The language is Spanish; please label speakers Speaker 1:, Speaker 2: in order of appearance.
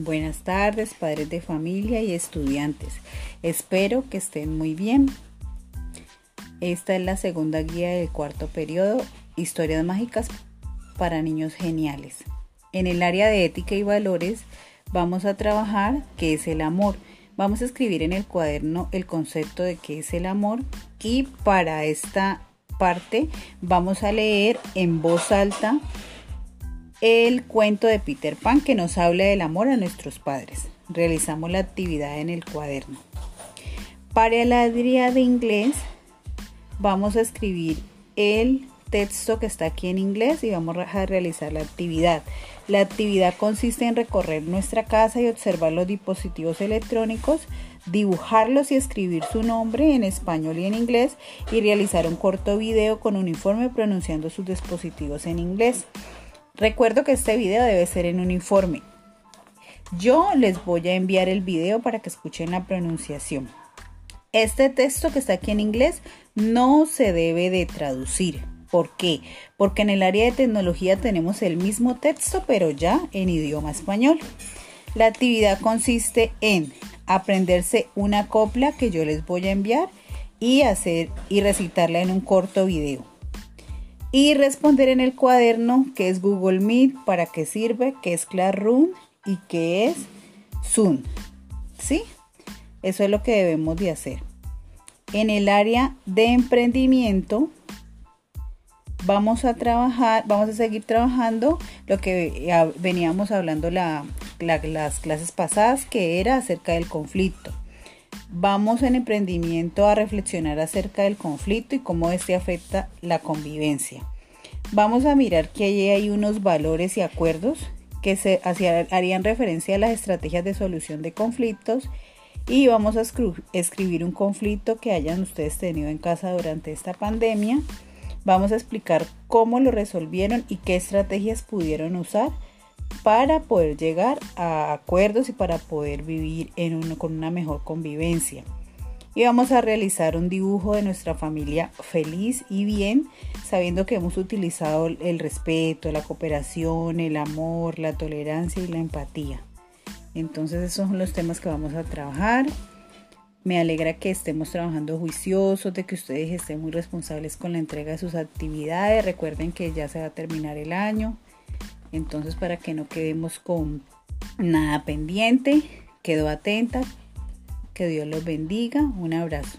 Speaker 1: Buenas tardes, padres de familia y estudiantes. Espero que estén muy bien. Esta es la segunda guía del cuarto periodo, Historias Mágicas para Niños Geniales. En el área de ética y valores vamos a trabajar qué es el amor. Vamos a escribir en el cuaderno el concepto de qué es el amor y para esta parte vamos a leer en voz alta el cuento de Peter Pan que nos habla del amor a nuestros padres. Realizamos la actividad en el cuaderno. Para el área de inglés vamos a escribir el texto que está aquí en inglés y vamos a realizar la actividad. La actividad consiste en recorrer nuestra casa y observar los dispositivos electrónicos, dibujarlos y escribir su nombre en español y en inglés y realizar un corto video con un informe pronunciando sus dispositivos en inglés. Recuerdo que este video debe ser en uniforme. Yo les voy a enviar el video para que escuchen la pronunciación. Este texto que está aquí en inglés no se debe de traducir. ¿Por qué? Porque en el área de tecnología tenemos el mismo texto pero ya en idioma español. La actividad consiste en aprenderse una copla que yo les voy a enviar y hacer y recitarla en un corto video y responder en el cuaderno qué es Google Meet, para qué sirve, qué es Classroom y qué es Zoom. ¿Sí? Eso es lo que debemos de hacer. En el área de emprendimiento vamos a trabajar, vamos a seguir trabajando lo que veníamos hablando las clases pasadas, que era acerca del conflicto. Vamos en emprendimiento a reflexionar acerca del conflicto y cómo este afecta la convivencia. Vamos a mirar que allí hay unos valores y acuerdos que se harían referencia a las estrategias de solución de conflictos y vamos a escribir un conflicto que hayan ustedes tenido en casa durante esta pandemia. Vamos a explicar cómo lo resolvieron y qué estrategias pudieron usar para poder llegar a acuerdos y para poder vivir con una mejor convivencia. Y vamos a realizar un dibujo de nuestra familia feliz y bien, sabiendo que hemos utilizado el respeto, la cooperación, el amor, la tolerancia y la empatía. Entonces esos son los temas que vamos a trabajar. Me alegra que estemos trabajando juiciosos, de que ustedes estén muy responsables con la entrega de sus actividades. Recuerden que ya se va a terminar el año. Entonces, para que no quedemos con nada pendiente, quedo atenta. Que Dios los bendiga. Un abrazo.